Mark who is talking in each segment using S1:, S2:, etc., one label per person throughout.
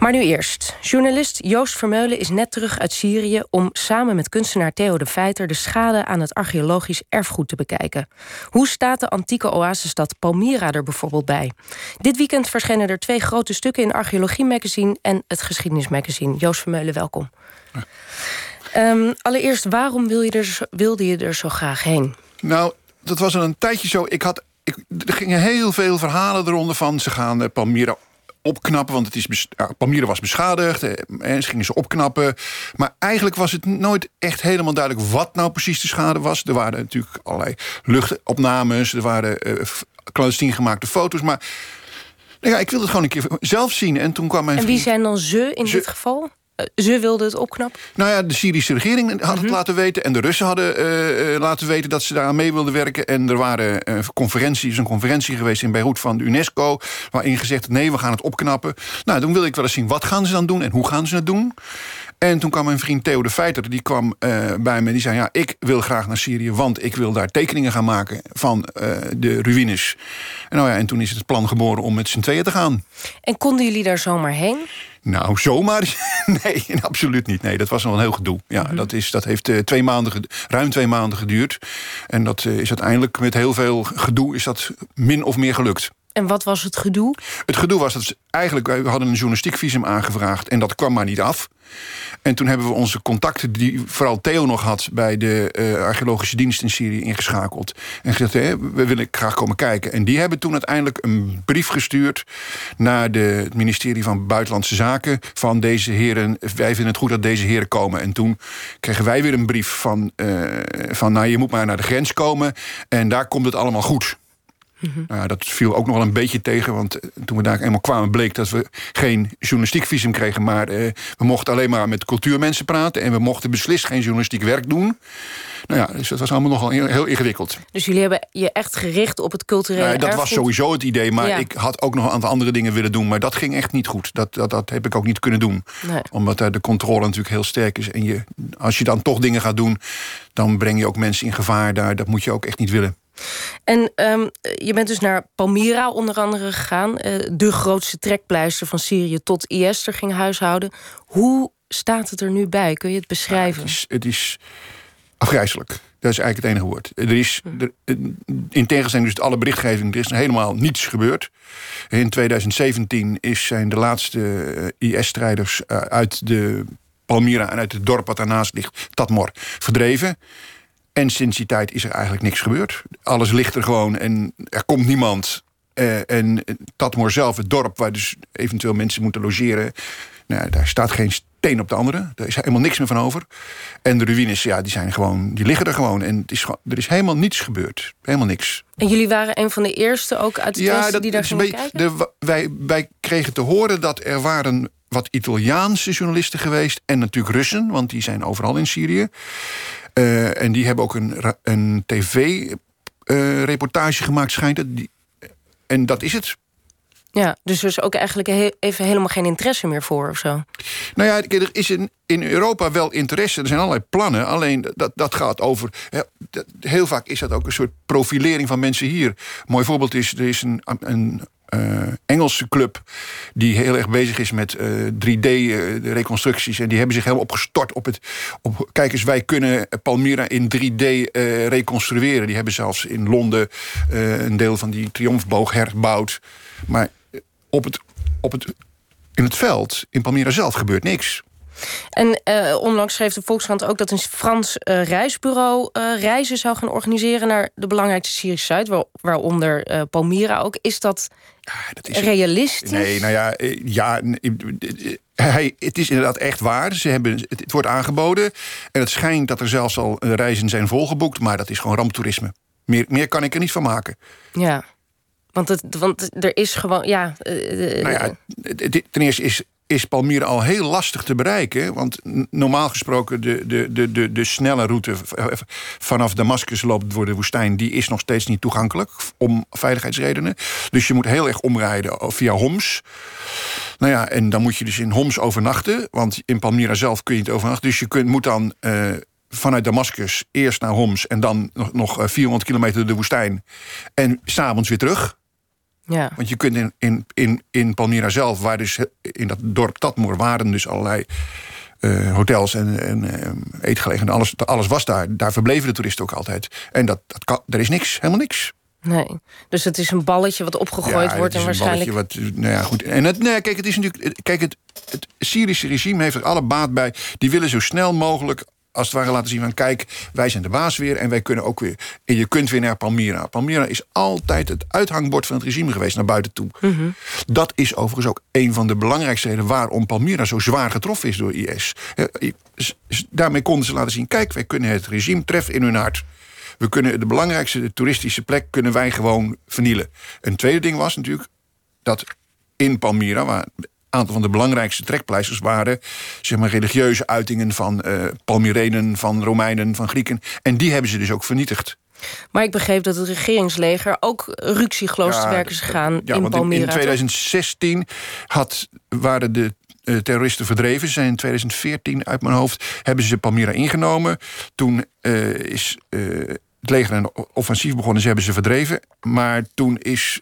S1: Maar nu eerst. Journalist Joost Vermeulen is net terug uit Syrië om samen met kunstenaar Theo de Feiter de schade aan het archeologisch erfgoed te bekijken. Hoe staat de antieke oasestad Palmyra er bijvoorbeeld bij? Dit weekend verschenen er twee grote stukken in Archeologie Magazine en het Geschiedenis Magazine. Joost Vermeulen, welkom. Um, allereerst, waarom wil je er, wilde je er zo graag heen?
S2: Nou, dat was al een tijdje zo. Ik had, ik, er gingen heel veel verhalen eronder van. Ze gaan uh, Palmyra opknappen, want het is Palmyra was beschadigd. Eh, en ze gingen ze opknappen. Maar eigenlijk was het nooit echt helemaal duidelijk... wat nou precies de schade was. Er waren natuurlijk allerlei luchtopnames. Er waren uh, clandestien gemaakte foto's. Maar nou ja, ik wilde het gewoon een keer zelf zien. En toen kwam mijn
S1: En wie zijn dan ze in dit geval? Eh, ze wilden het opknappen?
S2: Nou ja, de Syrische regering had het mhm. laten weten... en de Russen hadden uh, laten weten dat ze daar aan mee wilden werken. En er waren uh, conferenties, een conferentie geweest in Beirut van de UNESCO... waarin gezegd nee, we gaan het opknappen. Nou, toen wilde ik wel eens zien, wat gaan ze dan doen en hoe gaan ze het doen? En toen kwam mijn vriend Theo de Feiter, die kwam uh, bij me. Die zei, ja, ik wil graag naar Syrië... want ik wil daar tekeningen gaan maken van uh, de ruïnes. En, nou ja, en toen is het plan geboren om met z'n tweeën te gaan.
S1: En konden jullie daar zomaar heen?
S2: Nou, zomaar? Nee, absoluut niet. Nee, dat was nog een heel gedoe. Ja, mm dat, is, dat heeft uh, twee maanden, ruim twee maanden geduurd. En dat uh, is uiteindelijk met heel veel gedoe is dat min of meer gelukt.
S1: En wat was het gedoe?
S2: Het gedoe was dat ze eigenlijk, we hadden een journalistiek visum aangevraagd en dat kwam maar niet af. En toen hebben we onze contacten, die vooral Theo nog had... bij de uh, archeologische dienst in Syrië ingeschakeld. En gezegd, hè, we willen graag komen kijken. En die hebben toen uiteindelijk een brief gestuurd... naar de, het ministerie van Buitenlandse Zaken... van deze heren, wij vinden het goed dat deze heren komen. En toen kregen wij weer een brief van... Uh, van nou, je moet maar naar de grens komen... en daar komt het allemaal goed. Nou, dat viel ook nog wel een beetje tegen, want eh, toen we daar eenmaal kwamen... bleek dat we geen journalistiek visum kregen... maar eh, we mochten alleen maar met cultuurmensen praten... en we mochten beslist geen journalistiek werk doen. Nou ja, dus dat was allemaal nogal heel, heel ingewikkeld.
S1: Dus jullie hebben je echt gericht op het culturele
S2: nou, Dat was sowieso het idee, maar ik had ook nog een aantal andere dingen willen doen... maar dat ging echt niet goed. Dat, dat, dat heb ik ook niet kunnen doen. Nee. Omdat daar de controle natuurlijk heel sterk is. En je, als je dan toch dingen gaat doen... dan breng je ook mensen in gevaar daar. Dat moet je ook echt niet willen.
S1: En um, je bent dus naar Palmyra onder andere gegaan. Uh, de grootste trekpleister van Syrië tot IS er ging huishouden. Hoe staat het er nu bij? Kun je het beschrijven?
S2: het, is, het is afgrijzelijk. Dat is eigenlijk het enige woord. Er is, hm. er, in tegenstelling dus alle berichtgeving, er is helemaal niets gebeurd. In 2017 is, zijn de laatste eh, IS-strijders uh, uit de Palmyra en uit het dorp wat daarnaast ligt, Tatmor, verdreven. En sinds die tijd is er eigenlijk niks gebeurd. Alles ligt er gewoon en er komt niemand. Uh, en Tatmoor zelf, het dorp waar dus eventueel mensen moeten logeren... Nou, daar staat geen steen op de andere. Er is helemaal niks meer van over. En de ruïnes, ja, die, zijn gewoon, die liggen er gewoon. En het is, er is helemaal niets gebeurd. Helemaal niks.
S1: En jullie waren een van de eerste ook uit het ja,
S2: dat,
S1: die daar gingen kijken? De,
S2: wij, wij kregen te horen dat er waren wat Italiaanse journalisten geweest... en natuurlijk Russen, want die zijn overal in Syrië. Uh, en die hebben ook een, een tv-reportage uh, gemaakt, schijnt het. Die, en dat is het.
S1: Ja, dus er is ook eigenlijk even helemaal geen interesse meer voor of zo?
S2: Nou ja, er is in, in Europa wel interesse. Er zijn allerlei plannen. Alleen dat, dat gaat over... Heel vaak is dat ook een soort profilering van mensen hier. Een mooi voorbeeld is, er is een, een uh, Engelse club die heel erg bezig is met 3D-reconstructies. Eh, en die hebben zich helemaal opgestort op het... Op, kijk eens, wij kunnen Palmyra in 3D uh, reconstrueren. Die hebben zelfs in Londen een deel van die triomfboog herbouwd. Maar op het, op het, in het veld, in Palmyra zelf, gebeurt niks.
S1: En onlangs schreef de Volkskrant ook dat een Frans reisbureau reizen zou gaan organiseren naar de belangrijkste Syrische Zuid, waar, waaronder Palmyra ook. Is dat, dat is realistisch?
S2: Nee, nou ja, ja hij, het is inderdaad echt waar. Ze hebben, het, het, wordt aangeboden. En het schijnt dat er zelfs al reizen zijn volgeboekt, maar dat is gewoon ramptoerisme. Meer, meer kan ik er niet van maken.
S1: Ja. Want, het, want er is gewoon, ja...
S2: nou ja, ten eerste is is Palmyra al heel lastig te bereiken. Want normaal gesproken de, de, de, de, de snelle route vanaf Damascus loopt door de woestijn... die is nog steeds niet toegankelijk om veiligheidsredenen. Dus je moet heel erg omrijden via Homs. Nou ja, en dan moet je dus in Homs overnachten. Want in Palmyra zelf kun je niet overnachten. Dus je kunt, moet dan... Uh, vanuit Damascus eerst naar Homs... en dan nog, nog 400 kilometer de woestijn. En s'avonds weer terug. Ja. Want je kunt in, in, in, in Palmyra zelf, waar dus in dat dorp Tatmoor waren dus allerlei uh, hotels en, en uh, eetgelegenheden, alles, alles was daar. Daar verbleven de toeristen ook altijd. En dat, dat kan, er is niks, helemaal niks.
S1: Nee, dus het is een balletje wat opgegooid wordt en waarschijnlijk.
S2: Wat, nou ja, goed. En het, nee, kijk, het is natuurlijk. Kijk, het, het Syrische regime heeft er alle baat bij. Die willen zo snel mogelijk als het ware laten zien van... kijk, wij zijn de baas weer en wij kunnen ook weer... en je kunt weer naar Palmyra. Palmyra is altijd het uithangbord van het regime geweest naar buiten toe. Mhm. Dat is overigens ook een van de belangrijkste redenen... waarom Palmyra zo zwaar getroffen is door IS. Daarmee konden ze laten zien... kijk, wij kunnen het regime treffen in hun hart. We kunnen de belangrijkste toeristische plek kunnen wij gewoon vernielen. Een tweede ding was natuurlijk dat in Palmyra... waar aantal van de belangrijkste trekpleisters waren zeg maar, religieuze uitingen van uh, Palmyrenen, van Romeinen, van Grieken. En die hebben ze dus ook vernietigd.
S1: Maar ik begreep dat het regeringsleger ook ruksigloos ja, te werken is gegaan ja, in want Palmyra.
S2: In, 2016 had, waren de uh, terroristen verdreven. Ze zijn in 2014 uit mijn hoofd hebben ze Palmyra ingenomen. Toen uh, is het leger een offensief begonnen. Ze hebben ze verdreven. Maar toen is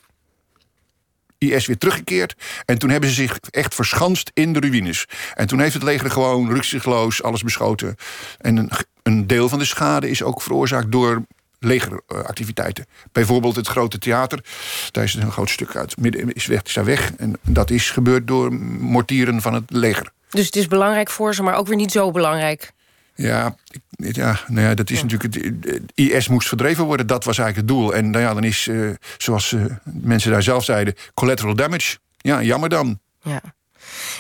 S2: IS weer teruggekeerd. En toen hebben ze zich echt verschanst in de ruïnes. En toen heeft het leger gewoon rukzichtloos alles beschoten. En een, een deel van de schade is ook veroorzaakt door legeractiviteiten. Bijvoorbeeld het grote theater. Daar is een groot stuk uit. Midden is weg, is daar weg. En dat is gebeurd door mortieren van het leger.
S1: Dus het is belangrijk voor ze, maar ook weer niet zo belangrijk.
S2: Ja, ja, nou ja, dat is natuurlijk. Het, IS moest verdreven worden, dat was eigenlijk het doel. En nou ja, dan is, uh, zoals uh, mensen daar zelf zeiden, collateral damage. Ja, jammer dan.
S1: Ja.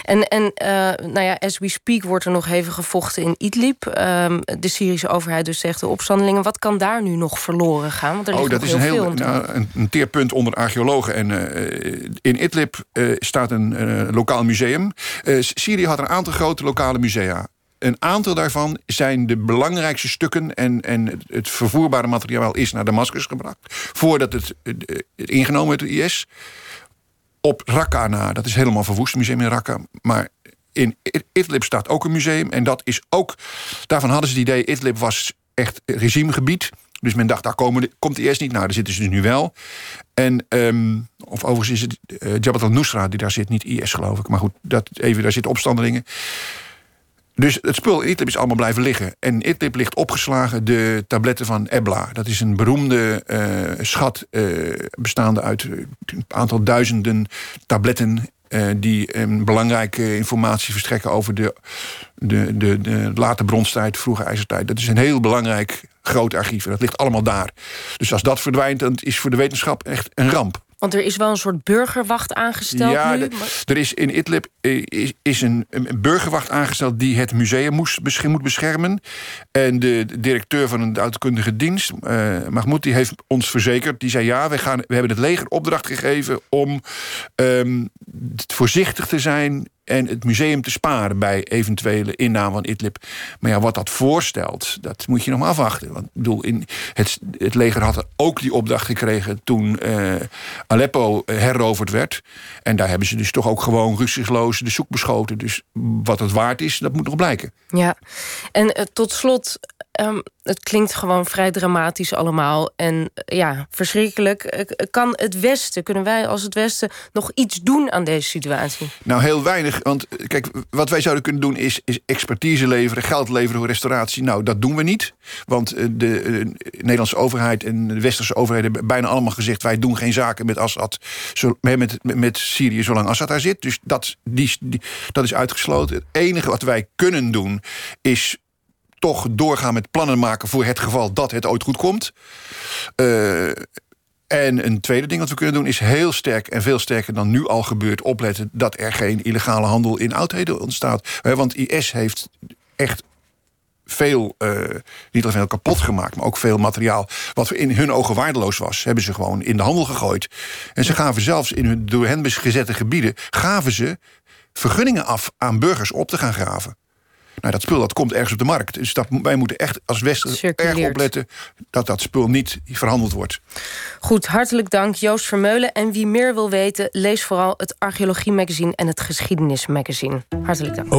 S1: En, en uh, nou ja, as we speak wordt er nog even gevochten in Idlib. Um, de Syrische overheid dus zegt de opstandelingen. Wat kan daar nu nog verloren gaan? Want er oh, dat is een heel nou,
S2: een, een, teerpunt onder archeologen. En uh, in Idlib uh, staat een lokaal museum. Syrië had een aantal grote lokale musea een aantal daarvan zijn de belangrijkste stukken... en, en het vervoerbare materiaal is naar Damascus gebracht... voordat het, het ingenomen werd door IS. Op Raqqa dat is helemaal verwoest, museum in Raqqa. Maar in Idlib staat ook een museum. En dat is ook, daarvan hadden ze het idee... Idlib was echt regimegebied... Dus men dacht, daar komen, komt IS niet. Nou, daar zitten ze dus nu wel. En, um, of overigens is het uh, Jabhat al-Nusra die daar zit, niet IS geloof ik. Maar goed, dat, even, daar zitten opstandelingen. Dus het spul in Idlib is allemaal blijven liggen. En in Idlib ligt opgeslagen de tabletten van Ebla. Dat is een beroemde uh, schat uh, bestaande uit een aantal duizenden tabletten... Die belangrijke informatie verstrekken over de, de, de, de late bronstijd, vroege ijzertijd. Dat is een heel belangrijk groot archief en dat ligt allemaal daar. Dus als dat verdwijnt, dan is voor de wetenschap echt een ramp.
S1: Want er is wel een soort burgerwacht aangesteld ja, nu?
S2: er is in Idlib eh, is, is een, een, burgerwacht aangesteld... die het museum moest, moet beschermen. En de directeur van een uitkundige dienst, uh, Mahmoud... die heeft ons verzekerd, die zei... ja, we, gaan, we hebben het leger opdracht gegeven om um, voorzichtig te zijn en het museum te sparen bij eventuele inname van Idlib. Maar ja, wat dat voorstelt, dat moet je nog maar afwachten. Want ik bedoel, het, het leger had ook die opdracht gekregen toen uh, Aleppo eh, heroverd werd. En daar hebben ze dus toch ook gewoon ruzieloos de zoek beschoten. Dus wat het waard is, dat moet nog blijken.
S1: Ja, en uh, tot slot Um, het klinkt gewoon vrij dramatisch allemaal. En eh, ja, verschrikkelijk. Eh, kan het Westen, kunnen wij als het Westen... nog iets doen aan deze situatie?
S2: Nou, heel weinig. Want eh, kijk, wat wij zouden kunnen doen is, is expertise leveren... geld leveren voor restauratie. Nou, dat doen we niet. Want de, Nederlandse overheid en de Westerse overheid... hebben bijna allemaal gezegd... wij doen geen zaken met Assad, met, met Syrië zolang Assad daar zit. Dus dat, die, dat is uitgesloten. Het enige wat wij kunnen doen is toch doorgaan met plannen maken voor het geval dat het ooit goed komt. Uh, en een tweede ding wat we kunnen doen is heel sterk en veel sterker dan nu al gebeurt opletten dat er geen illegale handel in oudheden ontstaat. Want IS heeft echt veel, uh, niet alleen kapot gemaakt, maar ook veel materiaal wat in hun ogen waardeloos was, hebben ze gewoon in de handel gegooid. En ze gaven zelfs in hun door hen gezette gebieden, gaven ze vergunningen af aan burgers op te gaan graven. Nou, dat spul dat komt ergens op de markt. Dus dat, wij moeten echt als Westen erg opletten... dat dat spul niet verhandeld wordt.
S1: Goed, hartelijk dank Joost Vermeulen. En wie meer wil weten, lees vooral het Archeologie Magazine... en het Geschiedenis Magazine. Hartelijk dank.